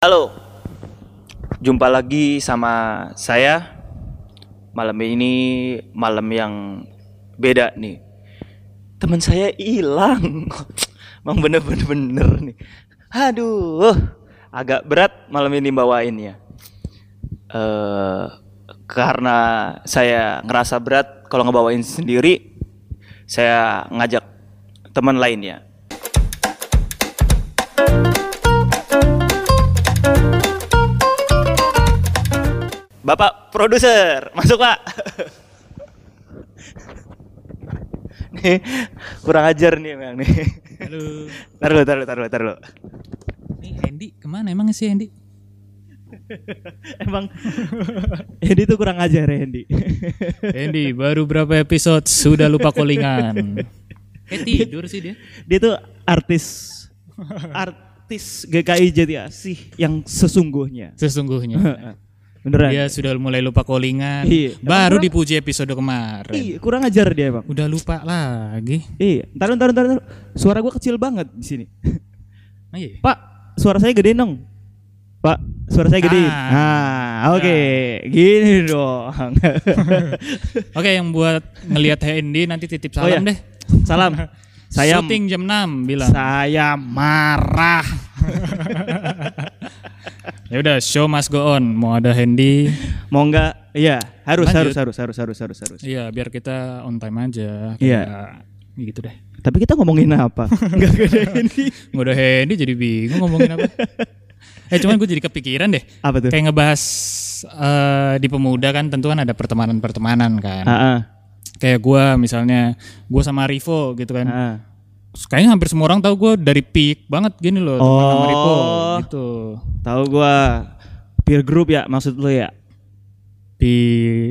Halo, jumpa lagi sama saya. Malam ini malam yang beda nih. Teman saya hilang, emang bener-bener bener nih. Aduh, agak berat malam ini bawainnya. Eh, karena saya ngerasa berat kalau ngebawain sendiri, saya ngajak teman lainnya. Bapak produser, masuk Pak. nih, kurang ajar nih memang nih. Halo. Taruh taruh taruh taruh. Nih Hendy ke mana emang sih Hendy? Emang Hendy tuh kurang ajar ya Hendy. Hendy baru berapa episode sudah lupa callingan. Eh tidur sih dia. Dia tuh artis artis GKI Jatiasih yang sesungguhnya. Sesungguhnya. Beneran. Dia sudah mulai lupa callingan. Iya. Baru Emang dipuji episode kemarin. Iya, kurang ajar dia, Bang. Udah lupa lagi. Iya, ntar ntar ntar ntar. Suara gua kecil banget di sini. Oh, iya. Pak, suara saya gede dong. Pak, suara saya gede. Ah. Ah, oke. Gini dong. Oke yang buat ngelihat Hendy nanti titip Oh, salam iya. deh. Salam. Saya Syuting jam 6 bilang. saya marah. Ya udah show must go on. Mau ada Hendy. Mau enggak? Iya, harus Lanjut. harus harus harus harus harus harus. Iya biar kita on time aja. Iya. Kayak Gitu deh. Tapi kita ngomongin apa? Enggak gede ini. Nggak ada Hendy jadi bingung ngomongin apa. eh cuman gue jadi kepikiran deh. Apa tuh? Kayak ngebahas eh, di pemuda kan tentu kan ada pertemanan-pertemanan kan. Heeh. Kayak gue misalnya gue sama Rivo gitu kan. Kayaknya hampir semua orang tahu gue dari peak banget gini loh teman sama Rivo Oh. gitu. Tahu gua peer group ya maksud lu ya? Di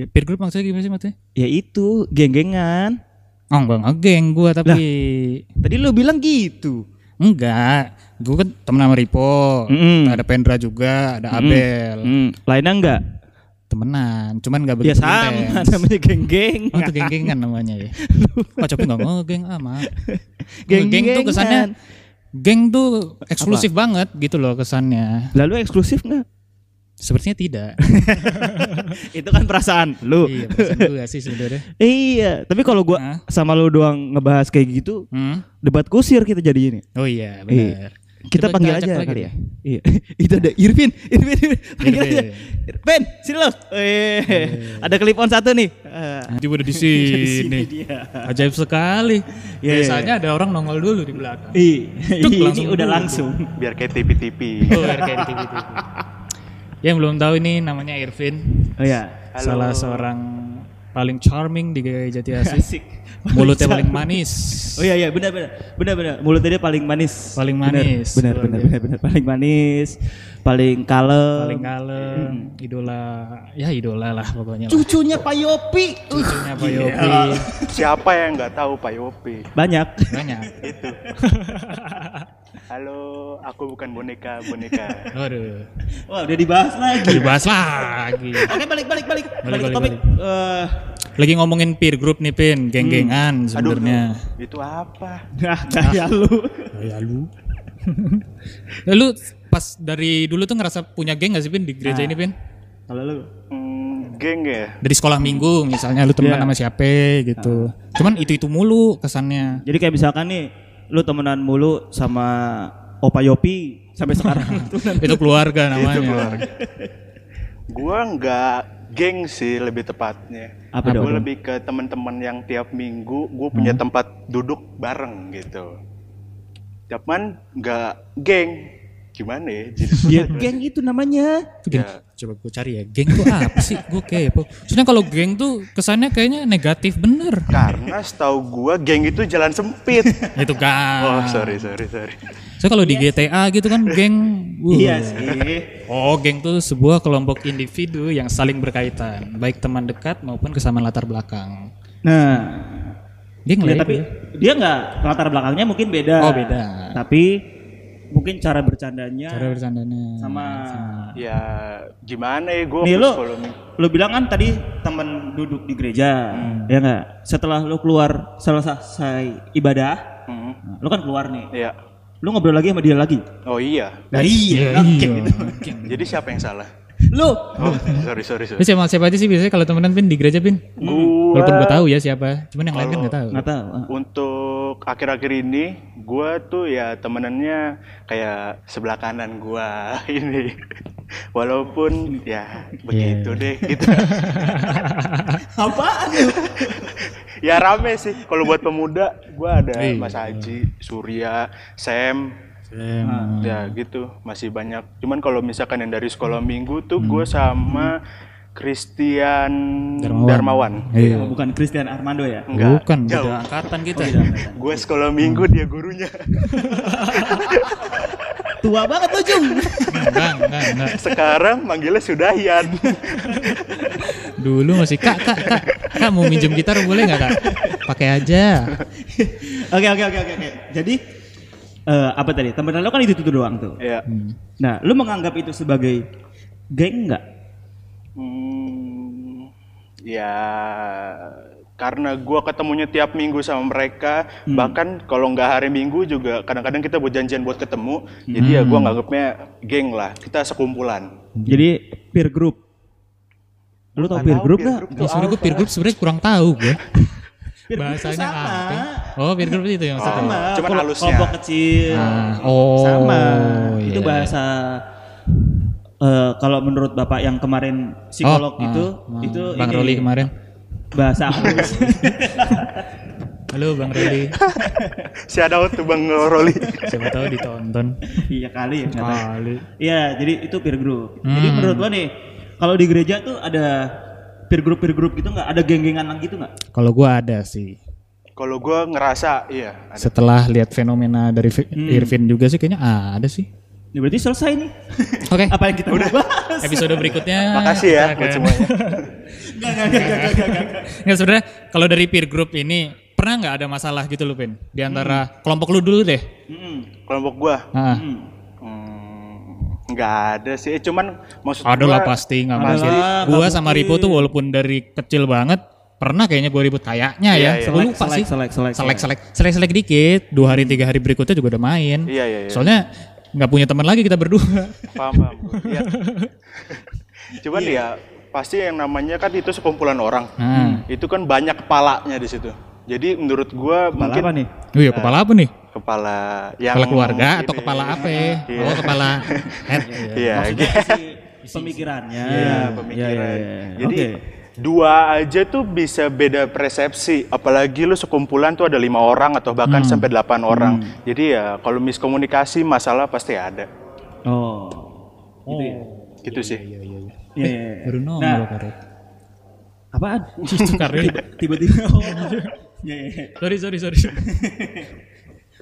peer group maksudnya gimana sih maksudnya? Ya itu, geng-gengan. Oh enggak ngegeng gue tapi Tadi lu bilang gitu. enggak. Gue kan temen sama Rivo. Mm-mm. Ada Pendra juga, ada Abel. Hmm, lainnya enggak? Temenan, cuman enggak Ya begitu sama intens. namanya geng-geng. Oh itu geng-gengan namanya ya. Kok tapi nggak ngegeng amat. Geng-gengan. Geng tuh kesannya geng tuh eksklusif banget gitu loh kesannya. Lalu eksklusif enggak? Sepertinya tidak. itu kan perasaan lu. iya, perasaan gue sih sebenarnya. Iya, tapi kalau gua Hah? sama lu doang ngebahas kayak gitu, Hmm? debat kusir kita jadi ini. Oh iya, benar. Kita Coba panggil aja lagi kali ya. Iya. itu ada Irvin, Irvin, Irvin. panggil Irvin. aja. Irvin, sini lo. Eh, ada clip on satu nih. Eh, Dia udah di sini. Ajaib sekali. Iya, Biasanya ada orang nongol dulu di belakang. Ih, Tuk, ini langsung udah dulu. langsung. biar kayak TV-TV. Oh, kayak di TV-TV. Yang belum tahu ini namanya Irvin. Oh ya. Salah seorang paling charming di GKI Jati Asih. Asik. Mulutnya paling manis. Oh iya iya benar benar. Benar benar. Mulutnya dia paling manis. Paling manis. Benar benar biasa. benar benar. Paling manis, paling kalem. paling kalem, idola, ya idola lah pokoknya. lah. Cucunya Pak Yopi. Uh, Cucunya Pak Yopi Siapa yang nggak tahu Pak Yopi? banyak. banyak. Itu. Halo, aku bukan boneka, boneka. Waduh, Wah, udah dibahas lagi. dibahas lagi. Oke, balik balik balik. Balik, Balik, balik, topik. Eh, Lagi ngomongin peer group nih Pin, geng-gengan Aduh, sebenarnya. itu apa? nah, gaya lu. Ya lu. Lalu pas dari dulu tuh ngerasa punya geng gak sih Pin di gereja ini Pin? Kalau lu Hmm, geng ya. Dari sekolah minggu misalnya lu temenan Iya. sama siapa gitu. Cuman itu-itu mulu kesannya. Jadi kayak misalkan nih, lu temenan mulu sama Opa Yopi sampai sekarang. itu keluarga namanya. keluarga. Gua nggak geng sih lebih tepatnya. Apa Gue dong? lebih ke teman-teman yang tiap minggu gue punya tempat duduk bareng gitu. Cuman nggak geng. Gimana ya? Jadi ya, geng itu namanya. Ya. Coba gue cari ya, geng tuh apa sih? Gue kepo. Soalnya kalau geng tuh kesannya kayaknya negatif bener. karena setahu gua geng itu jalan sempit. Itu kan. Oh sorry sorry sorry. So kalau di GTA gitu kan geng. wuh. Iya sih. Oh, geng tuh sebuah kelompok individu yang saling berkaitan, baik teman dekat maupun kesamaan latar belakang. Nah, Geng ya, lah ya, tapi ya. dia nggak latar belakangnya mungkin beda. Oh, beda. Tapi mungkin cara bercandanya cara bercandanya. sama. Ya gimana ya gue Nih me. lu bilang kan tadi teman duduk di gereja, ya nggak? Setelah lu keluar selesai ibadah, Hmm, nah, lu kan keluar nih. Iya. lu ngobrol lagi sama dia lagi. Oh iya. Nah iya, Iya, iya. Jadi siapa yang salah? Lu Oh, sorry sorry sorry. Lu siapa, siapa aja sih biasanya kalau temenan Pin di gereja Pin? Gua Walaupun gue tahu ya siapa, cuman yang lain kan nggak tahu. nggak tahu. ah. Untuk akhir-akhir ini, gua tuh ya temenannya kayak sebelah kanan gua ini. Walaupun ya begitu deh gitu. Apaan? ya rame sih. Kalau buat pemuda, gua ada Iya. Mas Haji, Surya, Sam, Em, ya gitu masih banyak. Cuman kalau misalkan yang dari sekolah minggu tuh gua sama Christian Darmawan. Darmawan. Iya. Oh, bukan Christian Armando ya? Enggak, Bukan, jauh. beda angkatan kita. Gue sekolah minggu dia gurunya. Tua banget lu, Jung. enggak, enggak, enggak. Sekarang manggilnya Sudahian. Dulu masih kak, kak, kak, kak mau minjem gitar boleh nggak kak? Pakai aja. Oke oke oke oke oke. Jadi eh, apa tadi? Temenan lo kan itu itu doang tuh. ya. Nah, lu menganggap itu sebagai geng enggak? Hmm, ya karena gua ketemunya tiap minggu sama mereka, bahkan kalau nggak hari minggu juga kadang-kadang kita buat janjian buat ketemu. Jadi ya gua nganggapnya geng lah, kita sekumpulan. Jadi peer group. Lu tau Nggak peer group Ya, sebenarnya gue peer group sebenarnya kurang tahu gue. Peer Bahasanya sama. apa? Oh, peer group itu yang maksudnya. Sama, Cuman kalau halusnya. kelompok kecil. Ah, oh, sama. iya. Itu bahasa eh, kalau menurut Bapak yang kemarin psikolog Oh, itu ah, itu Bang ini, Roli kemarin. bahasa halus. Halo Bang Roli. Si ada tuh Bang Roli. Siapa tahu ditonton. iya kali ya. Kali. Iya, jadi itu peer group. Jadi Hmm. menurut gua nih, kalau di gereja tuh ada peer group peer group gitu nggak? Ada geng-gengan gitu nggak? Kalau gua ada sih. Kalau gua ngerasa iya ada. Setelah lihat fenomena dari Hmm. Irvin juga sih kayaknya ada sih. Ya berarti selesai nih. Oke. Apa yang kita mau bahas? Episode berikutnya. Makasih ya buat semuanya. Nggak, nggak, nggak, nggak, nggak, nggak, nggak. Nggak sebenarnya kalau dari peer group ini pernah nggak ada masalah gitu loh Pin di antara kelompok lu dulu deh. Mm-mm. Kelompok gua Ah. Mm. hmm, nggak ada sih. Eh, Cuman maksud Ada gua lah pasti nggak Ada mungkin. Gua sama Ripo tuh walaupun dari kecil banget pernah kayaknya gue ribut kayaknya Iya, ya. iya. Lupa Selek, sih. selek, selek, selek, selek, selek, selek dikit. Dua hari tiga hari berikutnya juga udah main. Iya iya iya. Soalnya nggak punya teman lagi kita berdua. paham paham Iya. cuman ya pasti yang namanya kan itu sekumpulan orang Nah. itu kan banyak kepalanya di situ jadi menurut gua Kepala mungkin apa nih? Oh iya kepala apa nih? Kepala yang Kepala keluarga atau ini. kepala apa? Iya. Oh kepala head. iya Maksudnya gitu. isi pemikirannya. Iya, pemikiran. Iya, iya, iya. Jadi Oke. dua aja tuh bisa beda persepsi. Apalagi lu sekumpulan tuh ada lima orang atau bahkan Hmm. sampai delapan orang. Jadi ya kalau miskomunikasi masalah pasti ada. Oh. Gitu ya. Gitu sih. Iya, iya, iya. Baru Nah, nongol karet. apaan? Karet. Tiba-tiba. Oh. Iya, iya, iya. Sorry sorry sorry.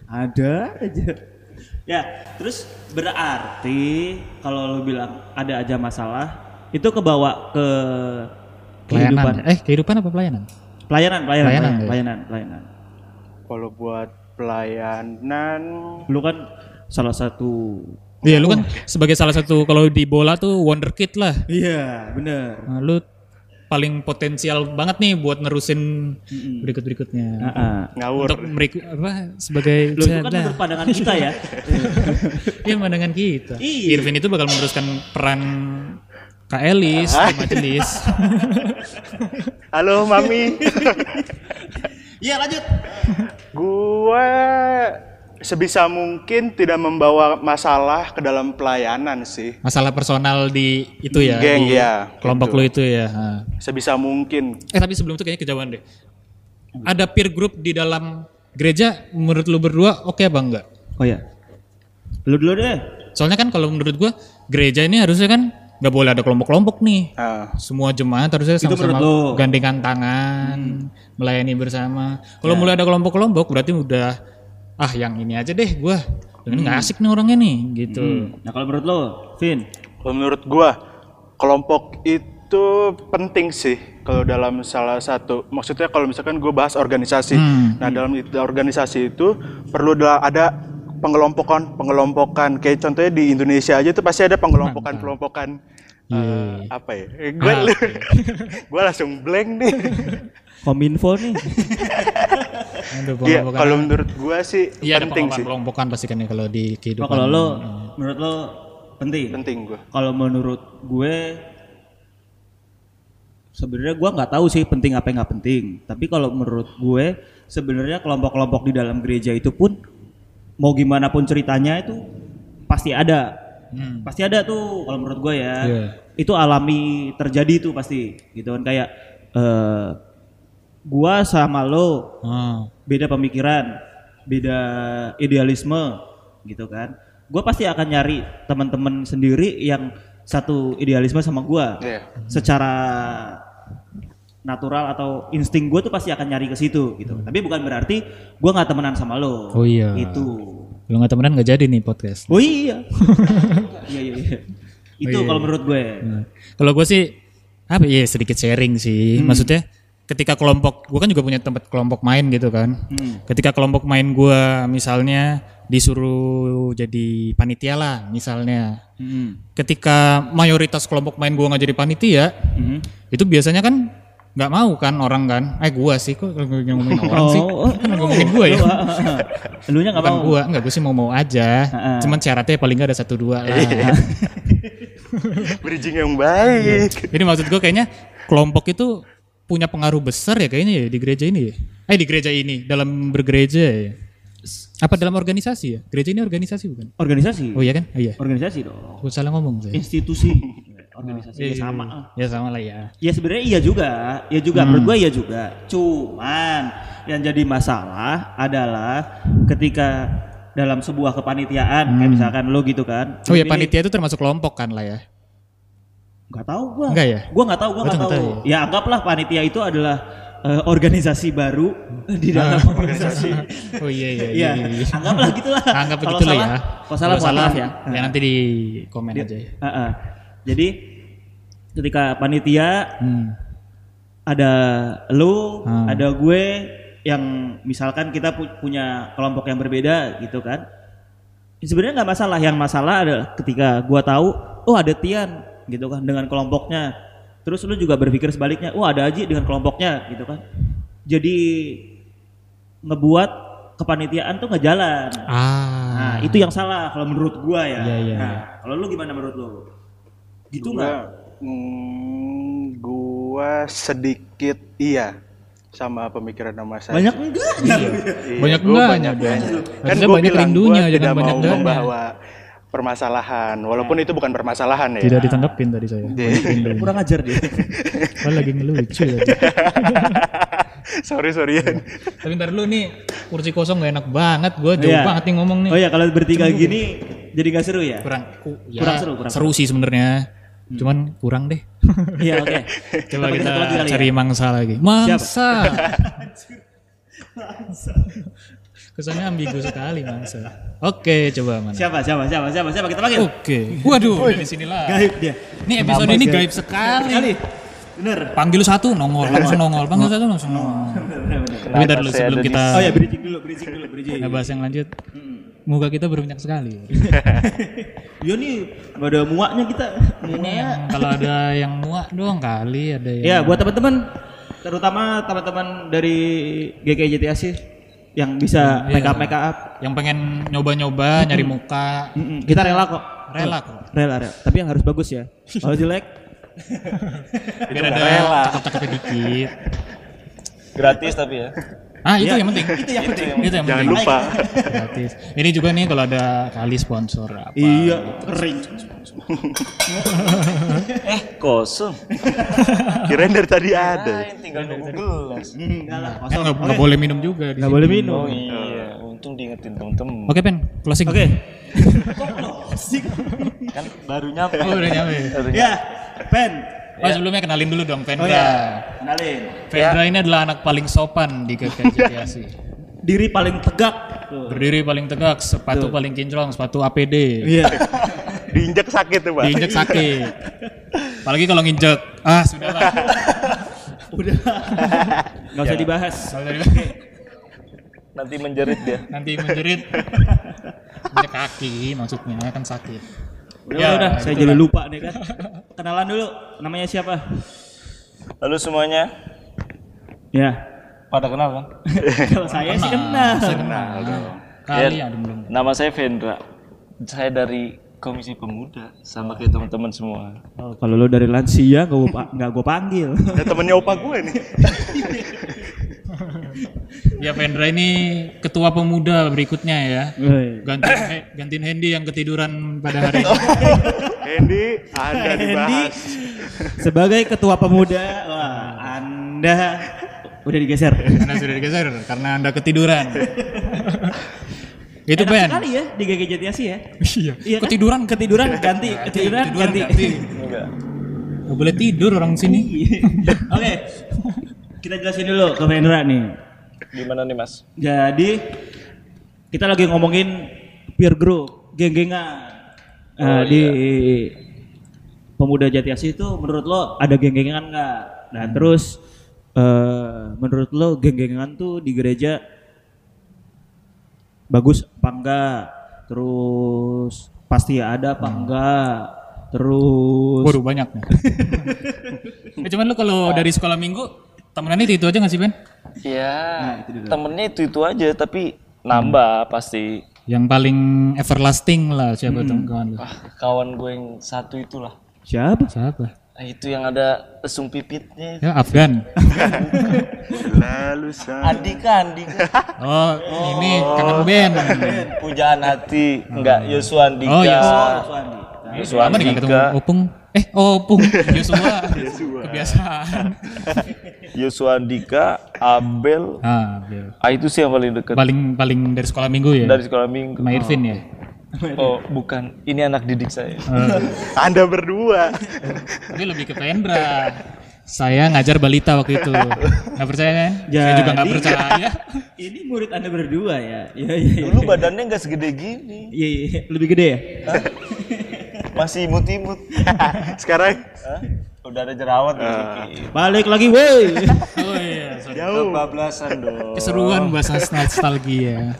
Ada aja. Ya, terus berarti kalau lu bilang ada aja masalah, itu kebawa ke kehidupan Pelayanan. Eh kehidupan apa pelayanan? pelayanan, pelayanan, Pelayanan, pelayanan, ya? pelayanan, pelayanan. Kalau buat pelayanan Lu kan salah satu Iya lu kan sebagai salah satu kalau di bola tuh wonderkid lah. Iya, bener. Nah, lu paling potensial banget nih buat nerusin berikut-berikutnya. Heeh. ngawur. Untuk merik apa sebagai Lu itu kan menurut pandangan kita ya. Iya pandangan kita. Iya. Irvin itu bakal meneruskan peran Kak Elis di majelis. Halo Mami. Iya, lanjut. Gua sebisa mungkin tidak membawa masalah ke dalam pelayanan sih. Masalah personal di itu ya. Geng, di ya, Kelompok gitu. lu itu ya. ha. Sebisa mungkin. Eh tapi sebelum itu kayaknya kejauhan deh. Ada peer group di dalam gereja menurut lu berdua oke apa enggak? Oh ya. Lu dulu deh. Soalnya kan kalau menurut gua gereja ini harusnya kan nggak boleh ada kelompok-kelompok nih. Nah, Semua jemaat harusnya sama-sama gandengan tangan, melayani bersama. Kalau mulai ada kelompok-kelompok berarti udah ah yang ini aja deh gua. Ini nggak asik nih orangnya nih gitu. Nah, kalau menurut lo, Vin, kalau menurut gua kelompok itu penting sih kalau dalam salah satu maksudnya kalau misalkan gue bahas organisasi. Hmm. Nah, dalam itu, organisasi itu perlu da- ada pengelompokan pengelompokan kayak contohnya di Indonesia aja tuh pasti ada pengelompokan pengelompokan eh, apa ya? Eh, Gue Ah, gue langsung blank nih. Kominfo nih. Iya, kalau menurut gua sih ada penting sih. kelompokan pasti kan ya kalau di Oh, kehidupan. kalau lo menurut lo penting. Penting gua. Kalau menurut gue sebenarnya gua nggak tahu sih penting apa yang nggak penting. Tapi kalau menurut gue sebenarnya kelompok-kelompok di dalam gereja itu pun mau gimana pun ceritanya itu pasti ada. Hmm. Pasti ada tuh kalau menurut gue ya. Iya. Itu alami terjadi tuh pasti gitu kan kayak eh gua sama lo Ah. beda pemikiran, beda idealisme gitu kan. Gue pasti akan nyari teman-teman sendiri yang satu idealisme sama gua. Iya. Secara natural atau insting gue tuh pasti akan nyari ke situ gitu. Tapi bukan berarti gua nggak temenan sama lo. Oh iya. Itu. Lu nggak temenan nggak jadi nih podcast. Oh iya. iya iya iya. Itu Oh iya, kalau iya. menurut gue. Nah, kalau gue sih apa ya sedikit sharing sih. Hmm. Maksudnya ketika kelompok gue kan juga punya tempat kelompok main gitu kan. Hmm. Ketika kelompok main gue misalnya disuruh jadi panitia lah misalnya. Hmm. Ketika mayoritas kelompok main gue nggak jadi panitia, Hmm. itu biasanya kan nggak mau kan orang kan. Eh gua sih kok ngomongin orang sih. Oh, oh, Kan ngomongin gue ya. Lu nya nggak mau. gua, enggak gue sih mau-mau aja. Heeh. Cuman syaratnya paling nggak ada satu dua lah. Bridging yang baik. Jadi maksud gue kayaknya kelompok itu punya pengaruh besar ya kayaknya ya di gereja ini ya. Eh di gereja ini dalam bergereja ya. Apa dalam organisasi ya? Gereja ini organisasi bukan? Organisasi. Oh iya kan? Oh iya. Organisasi dong. Gue salah ngomong saya. Institusi. Organisasi Iya, ya iya, sama. iya. Ya sama lah ya. Ya sebenarnya iya juga, ya juga Hmm. menurut gue iya juga. Cuman yang jadi masalah adalah ketika dalam sebuah kepanitiaan kayak misalkan lo gitu kan. Oh ya panitia itu termasuk kelompok kan lah ya. Nggak tahu gua. Enggak ya? Gua nggak tahu, gua Oh, nggak tahu. tahu Ya anggaplah panitia itu adalah eh, organisasi baru di dalam organisasi. Oh iya iya iya. Iya, iya, iya. anggaplah gitulah. Anggap Kalau begitu lah salah- ya. Kalau salah, mohon maaf ya. Ya nanti di komen aja ya. Heeh. Jadi ketika panitia Hmm. ada lu, Hmm. ada gue yang misalkan kita pu- punya kelompok yang berbeda gitu kan. Sebenarnya nggak masalah, yang masalah adalah ketika gua tahu, oh ada Tian gitu kan dengan kelompoknya. Terus lu juga berpikir sebaliknya, oh ada Aji dengan kelompoknya gitu kan. Jadi ngebuat kepanitiaan tuh nggak jalan. Ah. Nah, itu yang salah kalau menurut gua ya. Iya, iya, Nah, kalau lu gimana menurut lu? Gitu Gua, nggak? mm, gua sedikit iya sama pemikiran nama saya. Banyak enggak? Iya, Banyak gua enggaknya dong. Kan gue banyak bilang rindunya, gua jangan tidak banyak mau membawa permasalahan, walaupun itu bukan permasalahan ya. Tidak ditanggapin tadi saya. Kurang ajar dia. Kalau lagi ngelucu tadi. sorry sorryan. Tapi ntar dulu nih kursi kosong gak enak banget. Gue jauh Iya. banget nih ngomong nih. Oh ya kalau bertiga gini jadi gak seru ya? Kurang ku- ya, Kurang seru, kurang seru sih sebenarnya. Cuman kurang deh. Iya oke. Coba pakai kita kali ya? cari mangsa lagi. Mangsa. Kesannya ambigu sekali mangsa. Oke, coba mana? Siapa siapa siapa siapa siapa kita panggil? Oke. Waduh, dari sini lah. Gaib dia. Ini episode ini gaib sekali. Kali. Bener. Panggil satu nongol, langsung nongol. Panggil satu langsung nongol. Tapi ntar dulu sebelum kita Oh ya bridging dulu, bridging dulu, bridging. ngebahas yang lanjut. Muka kita berminyak sekali. Iya nih, gak ada muaknya kita. Ini yang kalau ada yang muak doang kali, ada yang Ya buat teman-teman, terutama teman-teman dari GKJTA sih yang bisa Iya. make up make up. yang pengen nyoba-nyoba nyari muka Mm-mm, Kita rela kok. rela kok. Rela, rela. Tapi yang harus bagus ya. Kalau jelek, Biar ada cakep-cakepnya dikit. Gratis tapi ya. Ah, itu Iya. yang penting. itu yang penting. Itu yang Jangan penting. lupa. Gratis. Ini juga nih kalau ada kali sponsor apa. Iya, kering. Eh kosong. Kirain dari tadi ada. Tinggal nunggu gelas. Enggak lah, Kan kosong. boleh minum juga. di Nggak sini. boleh minum. Oh iya, untung diingetin temen-temen. Oke pen, closing. Oke. Kan baru nyampe. Oh, udah nyampe. Ya, Pen. Oh sebelumnya kenalin dulu dong Vendra. Oh ya, kenalin. Vendra ini adalah anak paling sopan di KKJTASI. Diri paling tegak. Tuh. Berdiri paling tegak, sepatu paling kinclong, sepatu APD. Iya. Diinjak sakit tuh, Pak. Diinjek sakit. Apalagi kalau nginjek. Ah, sudah lah. Udah. Gak usah dibahas. Kalau dari Nanti menjerit dia. nanti menjerit injek kaki maksudnya kan sakit. Udah, Ya, udah. Saya jadi lupa nih kan. Kenalan dulu. Namanya siapa? Halo semuanya. Ya. Pada kenal kan? Kalau saya sih kenal. Kenal dong. Kali Ya, ada belum. Nama saya Vendra. Saya dari Komisi Pemuda sama kayak teman-teman semua. Oh, kalau lo dari lansia nggak gue nggak gue panggil. Ada temennya opa gue nih. Ya Pendra ini ketua pemuda berikutnya ya. Woi. Gantiin, He- gantiin Hendy yang ketiduran pada hari ini. Hendy, Anda Hendy dibahas. sebagai ketua pemuda, wah anda udah digeser. Karena sudah digeser karena anda ketiduran. Itu Enak Ben. sekali ya di GG Jatiasi ya. Iya. Iya kan? Ketiduran Ketiduran ganti, ketiduran Ketiduran ganti. ganti. Enggak. Gak boleh tidur orang sini. Oke, kita jelasin dulu ke Vendra nih. Gimana nih Mas? Jadi kita lagi ngomongin peer group, geng-gengan. Nah, di pemuda Jatiasi itu menurut lo ada geng-gengan nggak? Nah terus eh, menurut lo geng-gengan tuh di gereja bagus apa enggak? Terus pasti ada apa enggak? Terus Waduh banyak eh, cuman lu kalau dari sekolah minggu temenannya itu, itu aja gak sih Ben? Ya, temennya itu-itu aja tapi nambah pasti. Yang paling everlasting lah siapa tuh kawan lu? Ah, kawan gue yang satu itulah. siapa? Siapa? Ah, itu yang ada lesung pipitnya. Ya Afgan. Lalu sa Andika, Andika. Oh, ini kangen Ben. Pujaan hati. Enggak, Yosua Andika. Oh, Yosua. Yosua Andika. Opung. Eh, Opung. Yosua. Kebiasaan. Yosua Andika, Abel. Ah, biar. Ah, itu sih yang paling dekat paling paling dari sekolah minggu ya. dari sekolah minggu. Sama Irvin ya. Oh, bukan. Ini anak didik saya. Anda berdua. Tapi lebih ke Pendra. Saya ngajar balita waktu itu. Nggak percaya kan? Saya juga nggak Jadi- percaya. Ini murid anda berdua ya? Iya iya. iya. Dulu badannya nggak segede gini. Iya iya. Lebih gede ya? Masih imut-imut. Sekarang Hah? Udah ada jerawat dikit. Balik lagi woi. Oh iya, sorry. jauh. Kebablasan dong. Keseruan bahasa nostalgia.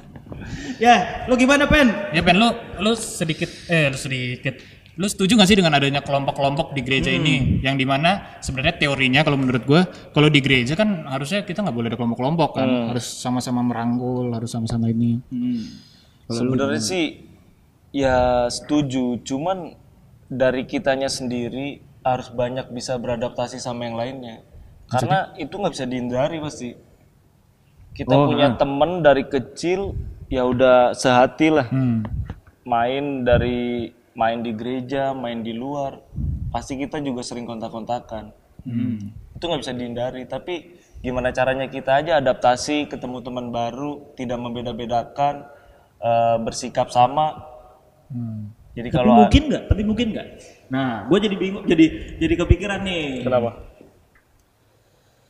Ya, lo gimana pen? Ya Pen, lu lu sedikit eh lu sedikit. Lu setuju gak sih dengan adanya kelompok-kelompok di gereja ini? Yang di mana sebenarnya teorinya kalau menurut gua kalau di gereja kan harusnya kita nggak boleh ada kelompok-kelompok kan. Harus sama-sama merangkul harus sama-sama ini. Sebenarnya sih ya setuju, cuman dari kitanya sendiri harus banyak bisa beradaptasi sama yang lainnya. Karena itu nggak bisa dihindari pasti. Kita punya temen dari kecil ya udah sehati lah. hmm. Main dari main di gereja, main di luar, pasti kita juga sering kontak-kontakan. Itu nggak bisa dihindari. Tapi gimana caranya kita aja adaptasi, ketemu teman baru, tidak membeda-bedakan, eh, bersikap sama. Jadi Tapi kalau mungkin nggak? Tapi mungkin nggak? Nah, gue jadi bingung, jadi jadi kepikiran nih. kenapa?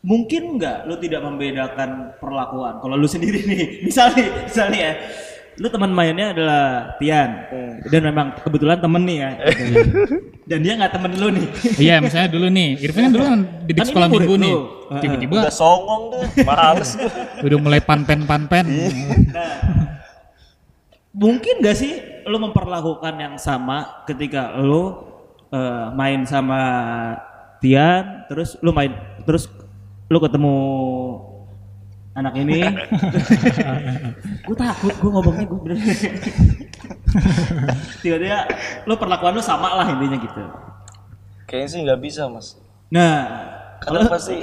Mungkin nggak lo tidak membedakan perlakuan? Kalau lu sendiri nih, misalnya, misalnya ya, lu teman mainnya adalah Tian, dan memang kebetulan temen nih ya, dan dia nggak temen lu nih. iya misalnya dulu nih Irvin kan dulu kan didik Kan sekolah minggu lu. nih. Tiba-tiba Udah songong tuh, males udah mulai panpen-panpen. Mungkin gak sih lo memperlakukan yang sama ketika lo eh, main sama Tian, terus lo main, terus lo ketemu anak ini. gue takut, gue ngomongnya gue bener. Tiba-tiba lo perlakuan lo sama lah intinya gitu. Kayaknya sih nggak bisa mas. Nah, Karena pasti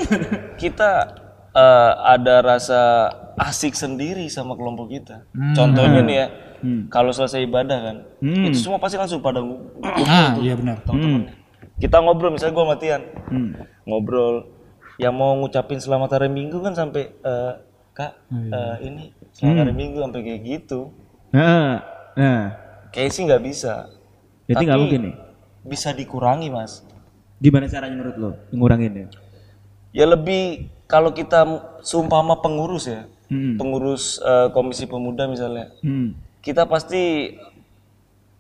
kita eh, ada rasa asik sendiri sama kelompok kita. Contohnya nih ya, kalau selesai ibadah kan, Hmm. itu semua pasti langsung pada ah iya benar hmm, kita ngobrol misalnya gue matian hmm. ngobrol yang mau ngucapin selamat hari minggu kan sampai eh, kak eh, ini selamat hari minggu sampai kayak gitu Nah, nah, kayak sih nggak bisa jadi nggak mungkin nih. bisa dikurangi mas Gimana caranya menurut lo ngurangin ya? ya lebih kalau kita seumpama pengurus ya Hmm. pengurus eh, komisi pemuda misalnya Hmm. kita pasti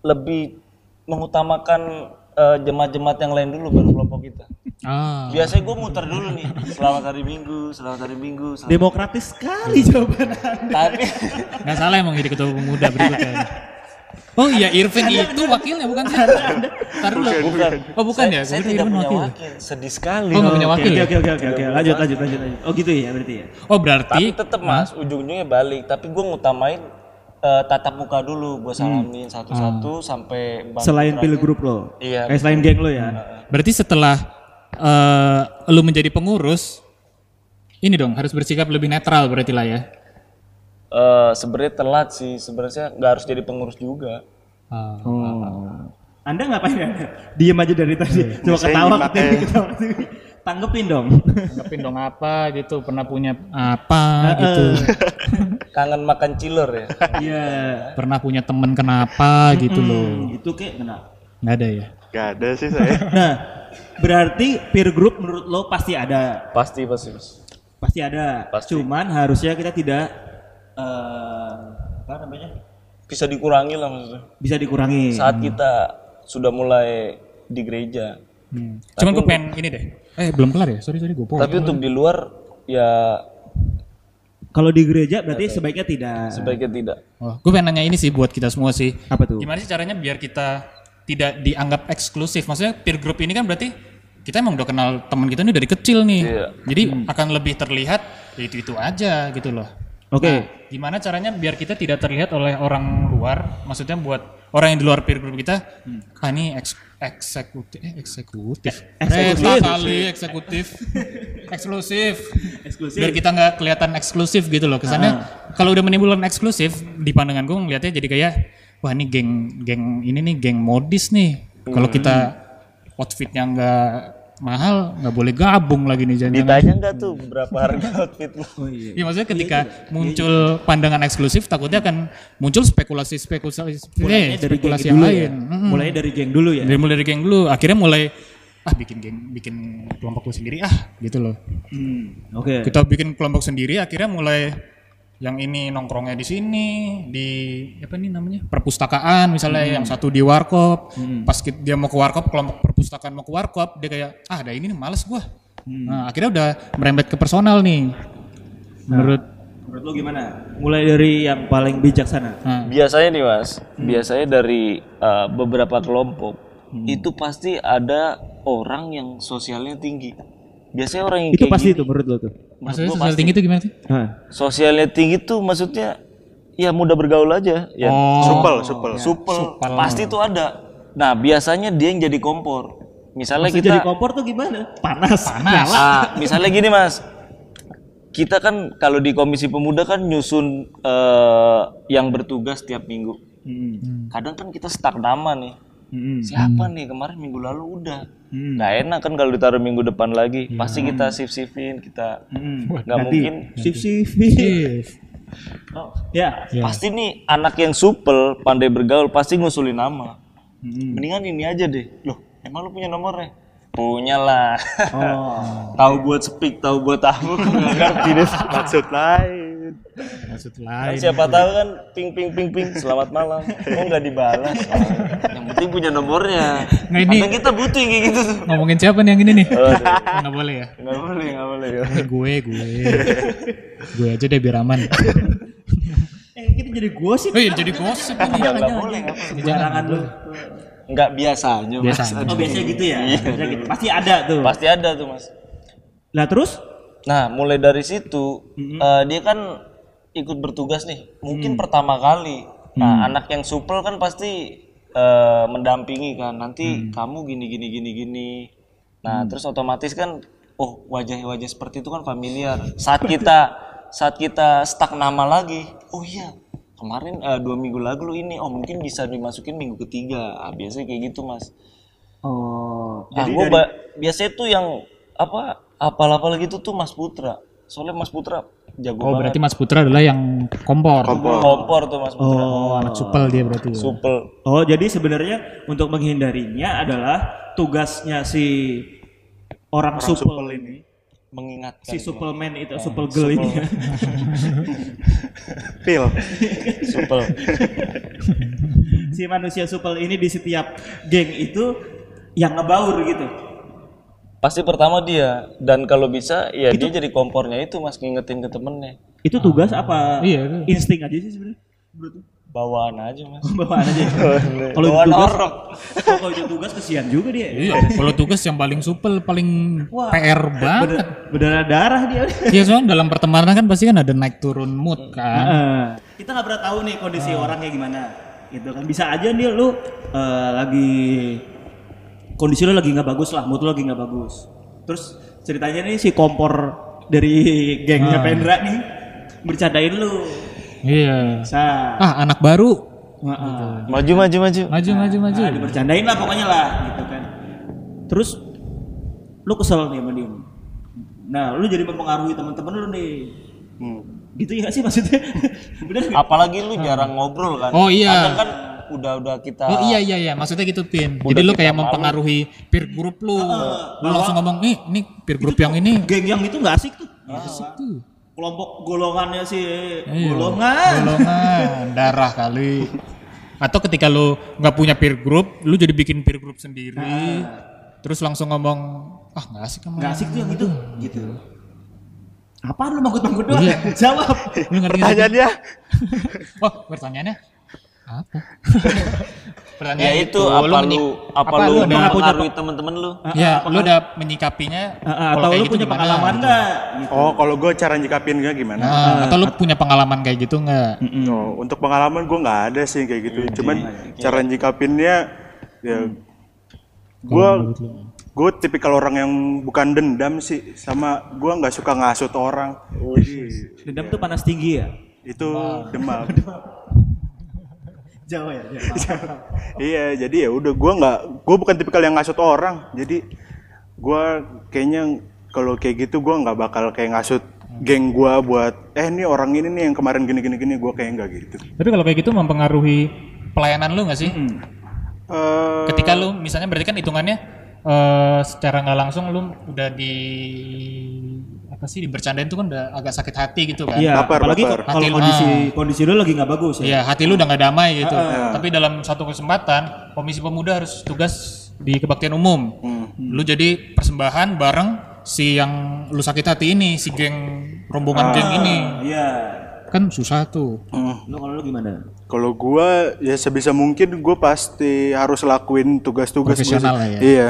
lebih mengutamakan eh, jemaat-jemaat yang lain dulu baru kelompok kita ah biasanya gue muter dulu nih selamat hari minggu selamat hari minggu selamat... Demokratis sekali jawaban Anda. tapi nggak salah emang jadi ketua pemuda berikutnya Oh iya Irvin itu wakilnya bukan sih? Taruh dulu. Bukan. Oh bukan ya? Saya Gua kira tidak punya wakil. wakil. Sedih sekali. Oh nggak punya Oke wakil oke ya? oke oke oke oke. Lanjut lanjut lanjut lanjut. Oh gitu ya berarti ya. Oh berarti Tapi tetap mas, ujung-ujungnya balik. Tapi gue ngutamain eh, tatap muka dulu. Gue salamin satu-satu sampai bantu Selain terakhir. pilih grup lo. Iya, Eh selain geng lo ya. berarti setelah eh, lu menjadi pengurus ini dong harus bersikap lebih netral berarti lah ya. Eh, sebenarnya telat sih. Sebenarnya nggak harus jadi pengurus juga. Ah. Oh. Anda ngapain ya? Diem aja dari tadi. Cuma Saya ketawa ketawa. Tanggepin dong. Tanggepin dong apa gitu, pernah punya apa gitu. Kangen makan cilor ya. Iya. pernah punya temen kenapa gitu loh. Hmm, Itu kayak kenapa? Nggak ada ya? Gak ada sih saya. Nah, berarti peer group menurut lo pasti ada. pasti pasti. Pasti ada. Pasti. Cuman harusnya kita tidak eh apa namanya? Bisa dikurangi lah maksudnya. Bisa dikurangi. Saat kita sudah mulai di gereja. Hmm. Cuman gue pengen ini deh. Eh belum kelar ya? Sorry sorry gue Tapi untuk di luar ya Kalau di gereja berarti sebaiknya tidak. sebaiknya tidak. Oh, gue pengen nanya ini sih buat kita semua sih. Apa tuh? Gimana sih caranya biar kita tidak dianggap eksklusif? Maksudnya peer group ini kan berarti kita emang udah kenal teman kita ini dari kecil nih. Iya. Jadi akan lebih terlihat ya itu-itu aja gitu loh. Oke. Nah, gimana caranya biar kita tidak terlihat oleh orang luar? Maksudnya buat orang yang di luar peer group kita, ah ini eks, eksekutif, eh, eksekutif, Eksekutif. Eh, kali eksekutif, eksklusif. Eksklusif. Biar kita nggak kelihatan eksklusif gitu loh. Kesannya kalau udah menimbulkan eksklusif di pandangan gue ngeliatnya jadi kayak wah ini geng geng ini nih geng modis nih. Kalau kita outfitnya nggak mahal nggak boleh gabung lagi nih jangan Ditanya nggak tuh berapa harga outfit lu? Oh iya. Iya maksudnya ketika muncul pandangan eksklusif takutnya akan muncul spekulasi-spekulasi Mulainya eh, dari geng spekulasi yang dulu lain. ya. Mm-mm. Mulainya dari geng dulu ya. Dari mulai dari geng dulu, akhirnya mulai ah bikin geng, bikin kelompok sendiri ah gitu loh. Hmm, Oke. Kita bikin kelompok sendiri, akhirnya mulai yang ini nongkrongnya di sini di apa nih namanya? Perpustakaan misalnya yang satu di warkop. Pas kit- dia mau ke warkop kelompok perpustakaan mau ke warkop dia kayak ah ada ini nih males gua. Nah akhirnya udah merembet ke personal nih. Menurut Menurut lo gimana? Mulai dari yang paling bijaksana. nah, Biasanya nih mas, biasanya dari uh, beberapa kelompok itu pasti ada orang yang sosialnya tinggi. Biasanya orang yang Itu kayak pasti gini, itu menurut lo tuh. Maksudnya sosial tinggi itu gimana sih sosialnya tinggi tuh maksudnya ya mudah bergaul aja. Ya, supel, supel. supel, pasti tuh ada. Nah biasanya dia yang jadi kompor. Misalnya Maksud kita jadi kompor tuh gimana? Panas. Panas. Ah, misalnya gini mas, kita kan kalau di komisi pemuda kan nyusun eh, yang bertugas tiap minggu. Kadang kan kita stuck nama nih. Siapa nih kemarin minggu lalu udah. Nggak enak kan kalau ditaruh minggu depan lagi. Pasti kita shift shiftin kita. Nggak mungkin. Shift shift. Oh, ya. Pasti nih anak yang supel, pandai bergaul, pasti ngusulin nama. Mendingan ini aja deh. Loh, emang lu punya nomornya? Punya lah. Oh. tahu buat speak, tahu buat tahu. Nggak ngerti deh. Maksud lain. Maksud Kan lain siapa tahu kan ping ping ping ping selamat malam. Kok nggak dibalas? yang penting punya nomornya. Nah, ini- Kadang kita butuh yang kayak gitu tuh. ngomongin siapa nih yang ini nih nggak boleh ya Nggak boleh, nggak boleh. Eh, gue gue gue aja deh biar aman Eh, kita jadi gosip. oh iya jadi gosip ini Nggak boleh. nggak boleh. Barangan lu. Nggak biasanya. Mas. Biasanya. Oh, biasanya gitu ya. Biasanya gitu. Pasti ada tuh. Pasti ada tuh mas. Lah terus? Nah, mulai dari situ eh, dia kan ikut bertugas nih. Mungkin pertama kali. Nah, anak yang supel kan pasti eh, mendampingi kan. Nanti kamu gini gini gini gini. Nah, terus otomatis kan oh, wajah-wajah seperti itu kan familiar. Saat kita saat kita stuck nama lagi, oh iya. Kemarin eh, dua minggu lalu ini, oh mungkin bisa dimasukin minggu ketiga. Ah, biasanya kayak gitu mas. Oh, Nah, gua ba- biasanya tuh yang apa apal-apal gitu tuh Mas Putra. Soalnya Mas Putra jago oh banget. berarti Mas Putra adalah yang kompor Kompor tuh Mas Putra. oh anak supel dia berarti ya. Supel. Oh, jadi sebenarnya untuk menghindarinya adalah tugasnya si orang, supel, ini, Mengingatkan. si suplemen itu, supel girl ini. Pil. Supel. si manusia supel ini di setiap geng itu yang ngebaur gitu. Pasti pertama dia dan kalau bisa ya dia jadi kompornya itu Mas ngingetin ke temennya. Itu tugas apa? Iya, itu. Insting aja sih sebenarnya. bawaan aja mas Bawaan aja. Kalau itu bawaan tugas, orok kalau itu tugas kesian juga dia. Iya, kalau tugas yang paling supel, paling Wah, PR banget. Berdarah darah dia. Iya soalnya dalam pertemanan kan pasti kan ada naik turun mood kan. Kita nggak pernah tahu nih kondisi orangnya gimana gitu kan bisa aja nih lu eh, lagi kondisi lu lagi nggak bagus lah mood lu lagi nggak bagus terus ceritanya nih si kompor dari gengnya Pendra nih bercandain lu Iya. sa Ah anak baru. Heeh. maju maju maju Maju maju maju. Nah, dibercandain lah pokoknya lah gitu kan terus lu kesel nih sama dia nah lu jadi mempengaruhi teman-teman lu nih Hmm. gitu ya sih maksudnya bener apalagi lu jarang ngobrol kan Oh, iya. kadang kan udah udah kita Oh iya iya iya, maksudnya gitu Pin. Jadi lu kayak mempengaruhi peer group lu. lu langsung ngomong, "Nih, ini peer group yang ini geng yang itu nggak asik tuh asik tuh." kelompok golongannya sih Iya. golongan Golongan darah kali. Atau ketika lu nggak punya peer group, lu jadi bikin peer group sendiri. Terus langsung ngomong, "Ah, nggak asik sama." nggak asik tuh yang itu gitu apaan lu manggut-manggut doang jawab nggak? Pertanyaannya Oh, pertanyaannya apa? ya itu apa lu apa, lu udah mempengaruhi teman-teman lu Ya, lu udah menyikapinya kalau atau lu gitu punya gimana? pengalaman nggak gitu Oh, kalau gue cara nyikapin gak gimana? Nah, atau lu punya pengalaman kayak gitu nggak? Oh, untuk pengalaman gue nggak ada sih kayak gitu. Cuman cara nyikapinnya ya gue gue tipikal orang yang bukan dendam sih sama gue nggak suka ngasut orang. Jadi dendam tuh panas tinggi ya itu demam. Jawa ya iya, jadi ya udah gue nggak gue bukan tipikal yang ngasut orang. Jadi gue kayaknya kalau kayak gitu gue nggak bakal kayak ngasut geng gue buat eh ini orang ini nih yang kemarin gini gini gini gue kayak nggak gitu. Tapi kalau kayak gitu mempengaruhi pelayanan lu nggak sih? Eh, Ketika lu misalnya berarti kan hitungannya eh secara nggak langsung lu udah di apa sih dibercandain tuh kan udah agak sakit hati gitu kan? Iya, Baper, apalagi baper. kalau kondisi ah. kondisi lu lagi nggak bagus ya. Iya, hati lu udah nggak damai gitu. Tapi dalam satu kesempatan, Komisi Pemuda harus tugas di kebaktian umum. Lu jadi persembahan bareng si yang lu sakit hati ini, si geng rombongan geng ini. Iya. Kan susah tuh. Lu kalau lu gimana? Kalau gua ya sebisa mungkin gue pasti harus lakuin tugas-tugas gua Profesional ya. Iya.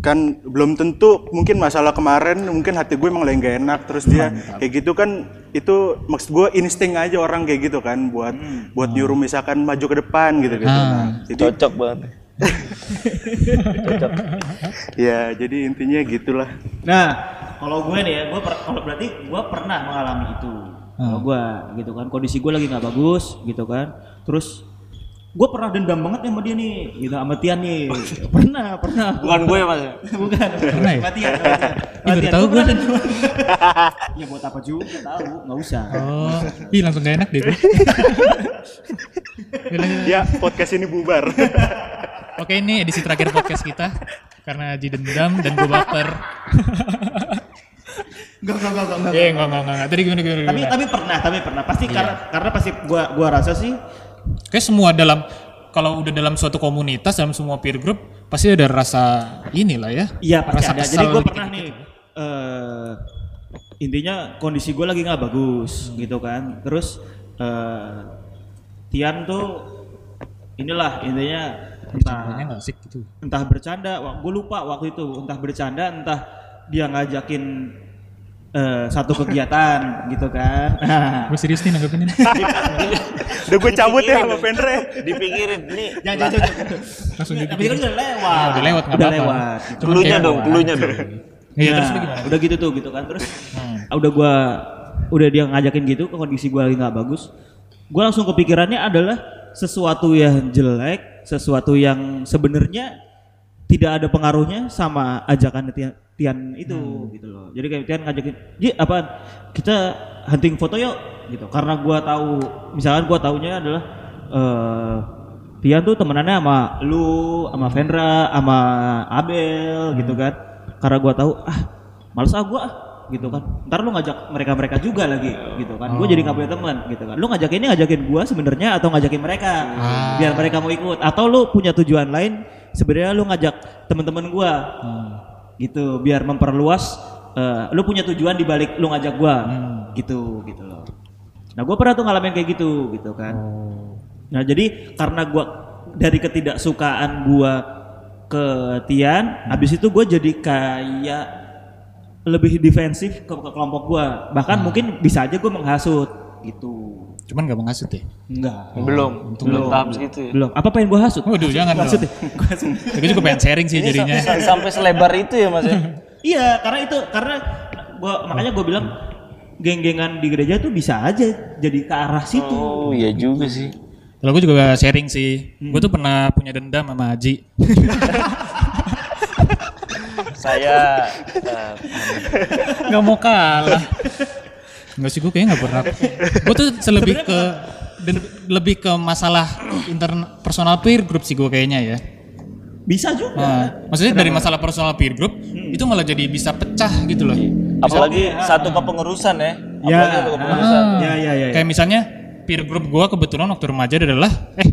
Kan belum tentu mungkin masalah kemarin mungkin hati gue emang lagi gak enak terus dia kayak gitu kan itu maksud gue insting aja orang kayak gitu kan buat buat nyuruh misalkan maju ke depan gitu gitu. Nah, jadi cocok banget ya jadi intinya gitulah. Nah, kalau gue nih ya, gue per- kalau berarti gue pernah mengalami itu. Kalau gue gitu kan, kondisi gue lagi nggak bagus gitu kan. Terus gue pernah dendam banget sama dia nih, gitu sama Tian nih. pernah, pernah. bukan gue mas Bukan, Pernah ya? Tian. Ih, baru tahu gue. dendam. ya buat apa juga tahu, nggak usah. Oh, ih langsung gak enak deh. Ya podcast ini bubar. Oke ini edisi terakhir podcast kita karena Aji dendam dan gue baper. Enggak, enggak, enggak, enggak. Eh enggak enggak enggak. Tadi gimana gimana? Tapi gimana? tapi pernah, tapi pernah. Pasti Iya. karena karena pasti gua gua rasa sih Kayak semua dalam kalau udah dalam suatu komunitas dalam semua peer group pasti ada rasa inilah ya. Iya pasti Rasa ada. Jadi gue dikit-dikit. pernah nih. eh intinya kondisi gue lagi nggak bagus gitu kan. Terus eh Tian tuh inilah intinya entah asik gitu. entah bercanda. Gue lupa waktu itu entah bercanda entah dia ngajakin eh, satu kegiatan gitu kan. Nah, Gue serius nih nanggepin ini. Udah gue cabut ya sama Pendre. dipikirin nih jangan jangan jangan. Langsung gitu. Tapi kan udah lewat. Udah lewat, nggak Udah apa-apa. lewat. kayak- dong klunya dong Iya Nah, terus lu gimana? udah gitu tuh gitu kan terus Hmm. ah, udah gua udah dia ngajakin gitu ke kondisi gua lagi nggak bagus gua langsung kepikirannya adalah sesuatu yang jelek sesuatu yang sebenarnya tidak ada pengaruhnya sama ajakan Tian, Tian itu Hmm. gitu loh. Jadi kayak Tian ngajakin Ji apaan? Kita hunting foto yuk gitu. Karena gua tahu misalkan gua taunya adalah eh Tian tuh temenannya sama lu, sama Vendra, sama Abel gitu kan. Karena gua tahu ah males ah gua ah gitu kan. Ntar lu ngajak mereka-mereka juga lagi gitu kan. Gua jadi nggak punya teman gitu kan. Lu ngajakin ini ngajakin gua sebenarnya atau ngajakin mereka? Biar mereka mau ikut. Atau lu punya tujuan lain sebenarnya lu ngajak teman-teman gua. Gitu biar memperluas eh, lu punya tujuan di balik lu ngajak gua. Gitu gitu loh. Nah, gua pernah tuh ngalamin kayak gitu gitu kan. Nah jadi karena gua dari ketidaksukaan gua ke Tian, habis itu gue jadi kayak lebih defensif ke, ke kelompok gua. Bahkan mungkin bisa aja gue menghasut gitu. Cuman gak menghasut ya. Enggak. belum belum tahap segitu ya Belum. Apa pengen gua hasut? Waduh, jangan dong. Hasut ya? Hasut. Gue juga pengen sharing sih Ini jadinya. sa- sampai selebar itu ya mas ya Iya, karena itu karena gua makanya gua bilang geng-gengan di gereja tuh bisa aja jadi ke arah situ. oh iya juga sih Kalau gue juga sharing sih. Gue tuh pernah punya dendam sama Haji. saya eh, Gak mau kalah. Enggak sih gue kayaknya gak pernah. Gue tuh selebih ke dan lebih ke masalah intern personal peer group sih gue kayaknya ya. Bisa juga. Nah, maksudnya dari masalah personal peer group itu malah jadi bisa pecah gitu loh. apalagi satu kepengurusan ya Ya. apalagi satu kepengurusan Ya ya ya. ya. Kayak misalnya peer group gue kebetulan waktu remaja adalah eh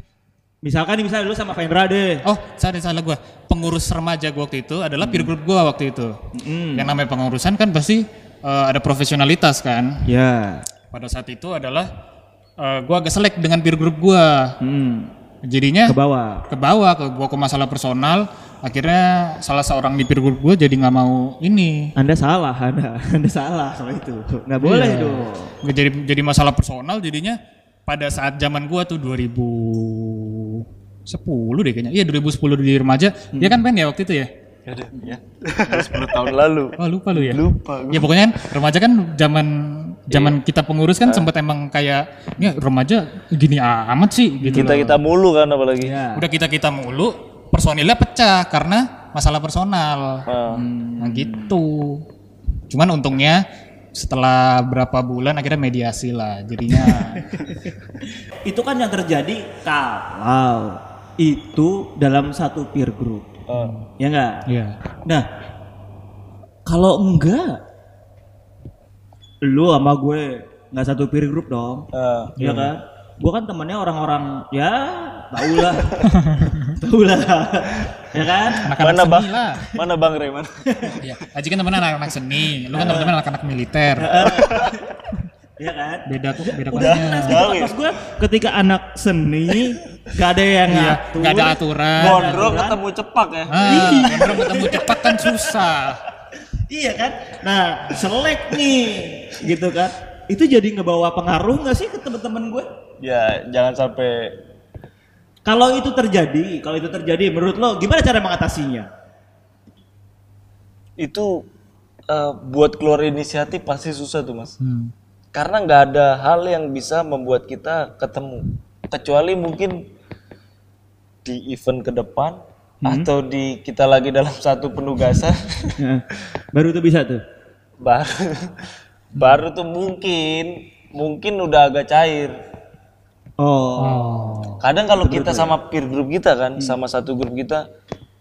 Misalkan nih misalnya lu sama Vendra deh. oh salah salah gue pengurus remaja gue waktu itu adalah peer group gue waktu itu. Yang namanya pengurusan kan pasti eh, ada profesionalitas kan. Ya. Pada saat itu adalah eh, gue agak selek dengan peer group gue. Hmm. Jadinya Ke bawah. ke bawah ke gua ke masalah personal akhirnya salah seorang di peer group gue jadi nggak mau ini Anda salah, Anda. Anda salah soal itu. Nggak boleh Iya. dong. Jadi jadi masalah personal jadinya pada saat zaman gua tuh 2010 deh kayaknya. Iya 2010 di remaja. Dia kan pengen ya waktu itu ya? Yaudah, ya. 10 tahun lalu. Oh lupa lu ya? Lupa ya pokoknya kan remaja kan zaman zaman kita pengurus kan sempat emang kayak ya remaja gini amat sih gitu kita loh. kita mulu kan apalagi. Ya. udah kita kita mulu personilnya pecah karena masalah personal. Ah. Nah gitu. Cuman untungnya setelah berapa bulan akhirnya mediasi lah. Jadinya Itu kan yang terjadi kalau itu dalam satu peer group. Ah. Ya enggak? ya. Nah, kalau enggak lu sama gue nggak satu peer group dong. Ah. Iya kan? Gue kan temannya orang-orang ya tau lah, tau lah, ya kan? Anak-anak mana seni bang lah. mana bang Ray mana Iya. Aji kan temen anak-anak seni, lu kan temen-temen anak-anak militer. Iya kan? Beda kok, beda Udah, nah, pas gue ketika anak seni gak ada yang Iya, ngatur, nggak ada aturan. gondrong ketemu cepak ya Ah, gondrong ketemu cepat kan susah. Iya kan? Nah, selek nih, gitu kan? Itu jadi ngebawa pengaruh nggak sih ke teman-teman gue? ya jangan sampai Kalau itu terjadi, kalau itu terjadi, menurut lo gimana cara mengatasinya? itu eh, buat keluar inisiatif pasti susah tuh mas. Hmm. karena nggak ada hal yang bisa membuat kita ketemu. Kecuali mungkin di event ke depan atau di kita lagi dalam satu penugasan. Nah, Baru tuh bisa tuh. baru. Baru tuh mungkin mungkin udah agak cair Oh, kadang kalau kita sama peer group kita kan sama satu grup kita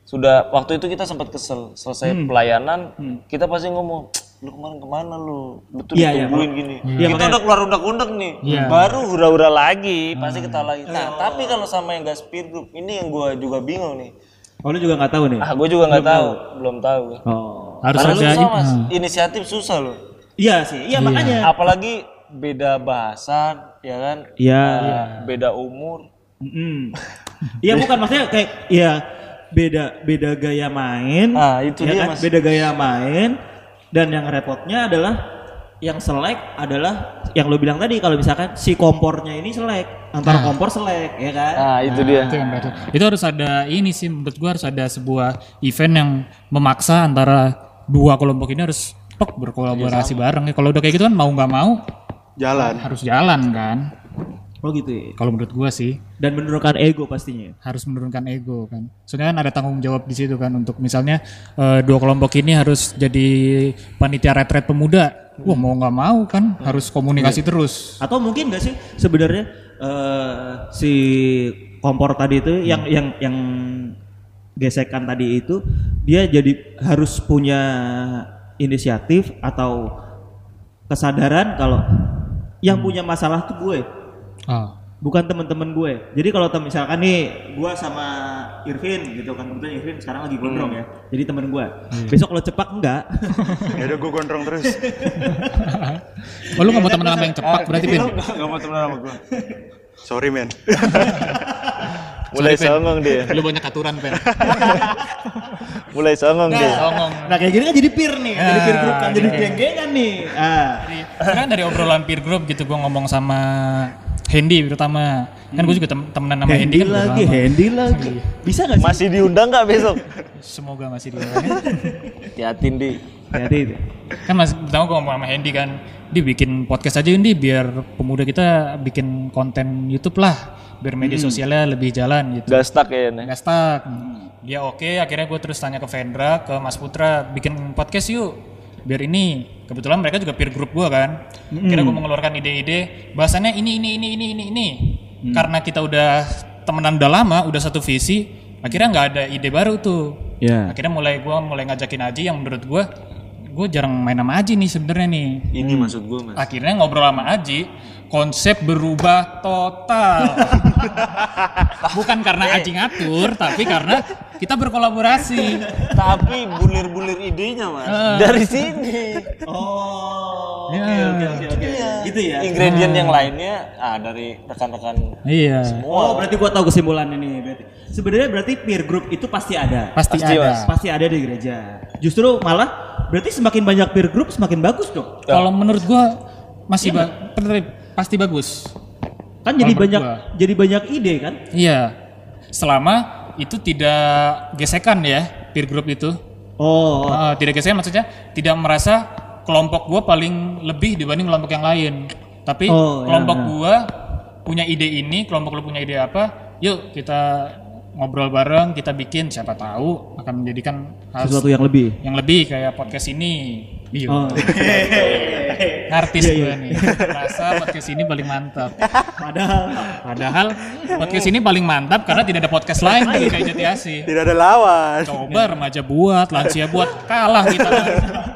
sudah waktu itu kita sempat kesel selesai pelayanan kita pasti ngomong lu kemarin ke mana lu? Betul Iya, iya, ditungguin gini. Iya, kita makanya- udah keluar undak-undak nih. Baru hura-hura lagi pasti kita lagi. Nah tapi kalau sama yang gak peer group ini yang gua juga bingung nih. Oh lu juga nggak tahu nih? ah gue juga nggak tahu. belum tahu. Oh, Harus Karena ada susah mas Hmm. inisiatif susah loh. Iya sih, iya. makanya. apalagi beda bahasan ya kan Iya. Ah, beda umur. Iya bukan maksudnya kayak ya beda beda gaya main. Ah, itu ya dia, kan? Mas. Beda gaya main dan yang repotnya adalah yang selek adalah yang lo bilang tadi kalau misalkan si kompornya ini selek antara kompor selek ya kan. nah itu dia Itu yang betul. Itu harus ada ini sih menurut gua harus ada sebuah event yang memaksa antara dua kelompok ini harus tok berkolaborasi bareng ya. Kalau udah kayak gitu kan mau nggak mau Jalan. harus jalan kan. Oh gitu ya. Kalau menurut gua sih Dan menurunkan ego pastinya. harus menurunkan ego kan. Soalnya kan ada tanggung jawab di situ kan untuk misalnya eh, dua kelompok ini harus jadi panitia retret pemuda. Wah mau nggak mau kan harus komunikasi terus. Atau mungkin gak sih sebenarnya eh, si kompor tadi itu yang yang yang gesekan tadi itu dia jadi harus punya inisiatif atau kesadaran kalau yang punya masalah tuh gue Ah. bukan teman-teman gue. Jadi kalau misalkan nih gue sama Irvin gitu kan kebetulan Irvin sekarang lagi gondrong ya. Jadi temen gue. Besok kalau cepak enggak. Ya udah gue gondrong terus. Oh lu nggak mau temenan sama yang cepak berarti Pin? nggak nggak mau temenan sama gue Sorry men. Mulai Sorry, songong dia. Lu banyak aturan, Pen. Mulai songong dia. Songong. Nah kayak gini kan jadi peer nih, jadi peer group kan, jadi geng-gengan nih. Ah. Karena dari obrolan peer group gitu gue ngomong sama Hendy terutama. Kan gue juga tem- temenan sama Hendy Handy kan lagi, handy lagi. Bisa gak sih? Masih diundang nggak besok? Semoga masih di Hati-hati di. Hati kan mas pertama gue ngomong sama Hendy kan dia bikin podcast aja Hendy biar pemuda kita bikin konten YouTube lah biar media sosialnya lebih jalan gitu. Gak stuck ya nggak stuck. Dia oke akhirnya gue terus tanya ke Vendra ke Mas Putra bikin podcast yuk biar ini. Kebetulan mereka juga peer group gue kan. Akhirnya gue mengeluarkan ide-ide bahasannya ini ini ini ini ini ini. Karena kita udah temenan udah lama udah satu visi akhirnya nggak ada ide baru tuh. Ya. akhirnya mulai gue mulai ngajakin Aji yang menurut gue gue jarang main sama Aji nih sebenarnya nih Ini maksud gue mas. akhirnya ngobrol sama Aji konsep berubah total bukan karena Aji ngatur tapi karena kita berkolaborasi Tapi bulir-bulir idenya mas. Dari sini. Oh. Ya. Oke oke oke. Gitu ya. Ingredient yang lainnya ah dari rekan-rekan iya Oh, berarti gua tahu kesimpulannya nih berarti. Sebenarnya berarti peer group itu pasti ada. pasti, Pasti, ada Mas. Pasti ada di gereja. Justru malah berarti semakin banyak peer group semakin bagus dong. kalau menurut gua masih ba- pasti bagus Kan jadi Kalau menurut banyak gua. jadi banyak ide kan? iya selama itu tidak gesekan ya peer group itu Oh. Uh, tidak gesekan maksudnya tidak merasa kelompok gua paling lebih dibanding kelompok yang lain. Tapi Oh, ya, kelompok ya. gua punya ide ini, kelompok lu punya ide apa? Yuk kita ngobrol bareng, kita bikin siapa tahu akan menjadikan hal Sesuatu yang lebih. yang lebih kayak podcast ini. Iya. Oh. Artis Iya, gue iya. nih. Rasa podcast ini paling mantap. Padahal Padahal podcast ini paling mantap karena tidak ada podcast lain dari kayak Jati Asih. Tidak ada lawan. Coba remaja buat, lansia buat, kalah kita.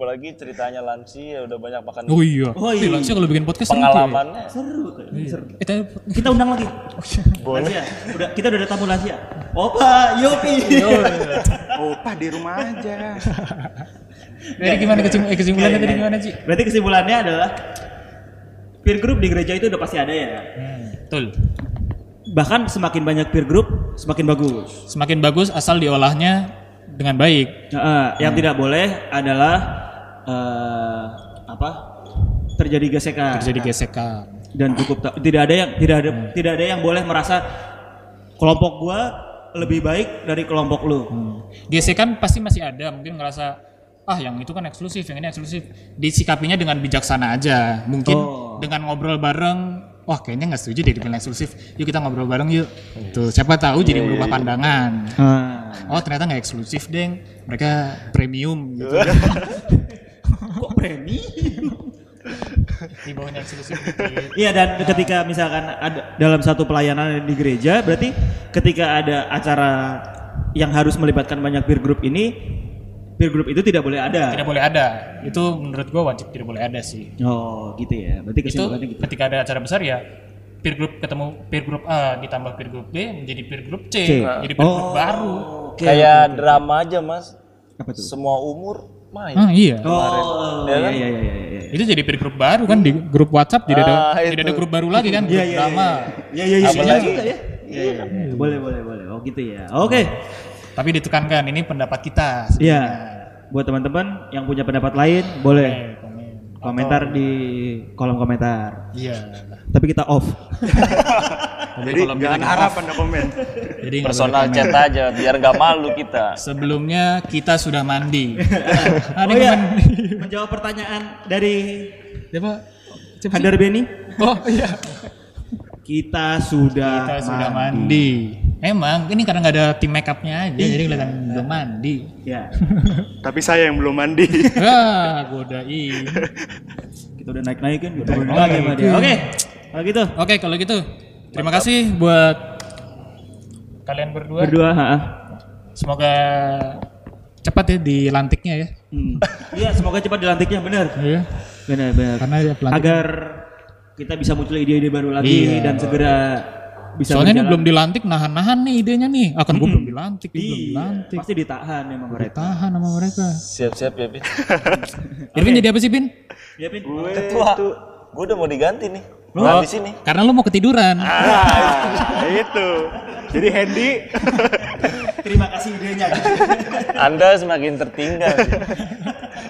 apalagi ceritanya lansia udah banyak makan Oh iya. Oh iya. Ih, lansia kalau bikin podcast seru tuh ya. pengalamannya. seru tuh. Seru. Tapi- Kita undang lagi. Lansia. Udah kita udah ada tamu lansia. Opa, Yopi. Opa di rumah aja. Jadi gimana kesim- eh, kesimpulannya tadi gimana sih? Berarti kesimpulannya adalah peer group di gereja itu udah pasti ada ya. Betul. Bahkan semakin banyak peer group semakin bagus. Semakin bagus asal diolahnya dengan baik. Eh, yang tidak boleh adalah eh, apa? Terjadi gesekan. Terjadi gesekan. dan cukup tidak ada yang tidak ada tidak ada yang boleh merasa kelompok gua lebih baik dari kelompok lu. Gesekan pasti masih ada, mungkin ngerasa ah yang itu kan eksklusif, yang ini eksklusif. Disikapinya dengan bijaksana aja. Mungkin Oh. dengan ngobrol bareng, wah kayaknya nggak setuju deh dibilang eksklusif. Yuk kita ngobrol bareng yuk. Tuh, siapa tahu jadi berubah pandangan. Ah. Oh ternyata nggak eksklusif deng, mereka premium gitu. Kok premi? Di bawahnya eksklusif. Iya dan ketika misalkan ada dalam satu pelayanan di gereja berarti ketika ada acara yang harus melibatkan banyak peer group ini peer group itu tidak boleh ada. Tidak boleh ada. Itu menurut gua wajib tidak boleh ada sih. Oh gitu ya. Berarti Itu kesimpulannya gitu. ketika ada acara besar ya peer group ketemu peer group A ditambah peer group B menjadi peer group C, C. jadi peer group Oh. baru. Oke, Kayak drama aja mas. Apa tuh? Semua umur main. Ah iya. Oh, Ya iya kan? iya iya iya. iya. Itu jadi peer group baru kan di grup WhatsApp tidak ada Ah, tidak ada grup baru lagi kan grup Iya iya drama. iya. Iya iya iya. Apalagi- juga ya. Iya iya. iya. Boleh boleh boleh. Oh gitu ya. Oke. Tapi ditekankan ini pendapat kita. Iya. Buat teman-teman yang punya pendapat lain boleh Komen. komentar di kolom komentar. Iya. Tapi kita off. Jadi jangan harap anda komen. jadi nggak Personal boleh chat komen. aja biar nggak malu kita. Sebelumnya kita sudah mandi. Oh iya. komen. Menjawab pertanyaan dari Siapa? Hadar Beni. Oh iya. Kita sudah Kita sudah mandi. Emang ini karena nggak ada tim make upnya aja, jadi kelihatan belum mandi. Ya. Tapi saya yang belum mandi. Ah, godain. Kita udah naik-naik kan, udah turun lagi sama dia. Oke. Kalau gitu. Oke, kalau gitu terima kasih buat kalian berdua. Berdua, ha. Semoga cepat ya dilantiknya ya. Hmm. Iya, semoga cepat dilantiknya benar. Iya. Benar, benar. Karena ya. Agar kita bisa muncul ide-ide baru lagi Iya. dan segera bisa Soalnya ini belum dilantik nahan-nahan nih idenya nih. Akan gue belum dilantik, dia belum Iya, dilantik. pasti ditahan memang mereka. Tahan sama mereka. Siap-siap ya, Pin. Irvin jadi apa sih, Bin? Ya, Pin. Gue Ketua. itu Gue udah mau diganti nih. Lu, Nah, di sini. Karena lu mau ketiduran. Nah, itu. Jadi Hendy Terima kasih idenya. Anda semakin tertinggal.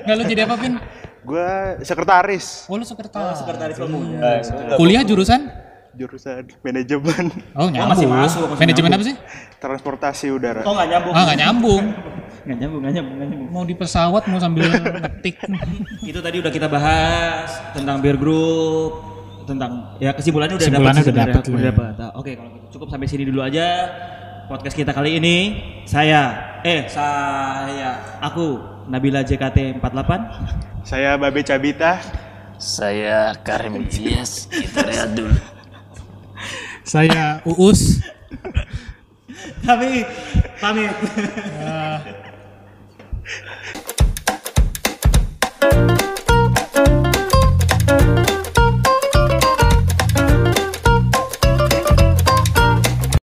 Nggak lu jadi apa, Pin? gua sekretaris Oh, lu sekretaris. Sekretaris pemuda. Nah, sudah. Kuliah jurusan? Jurusan manajemen Oh, nyambung. masih masuk, masih Manajemen apa sih? transportasi udara. Oh nggak nyambung. Ah, nggak nyambung. Nggak nyambung, nggak nyambung, nggak nyambung. Mau di pesawat, mau sambil ngetik. Itu tadi udah kita bahas tentang beer group, tentang ya kesimpulannya udah Kesimpulannya dapat sih udah dapat lah Udah dapat. Nah, Oke, kalau gitu cukup sampai sini dulu aja podcast kita kali ini. Saya eh saya aku Nabila JKT 48 Saya Babe Cabita. Saya Karim Dias. Kita lihat dulu. Saya Uus. kami pamit.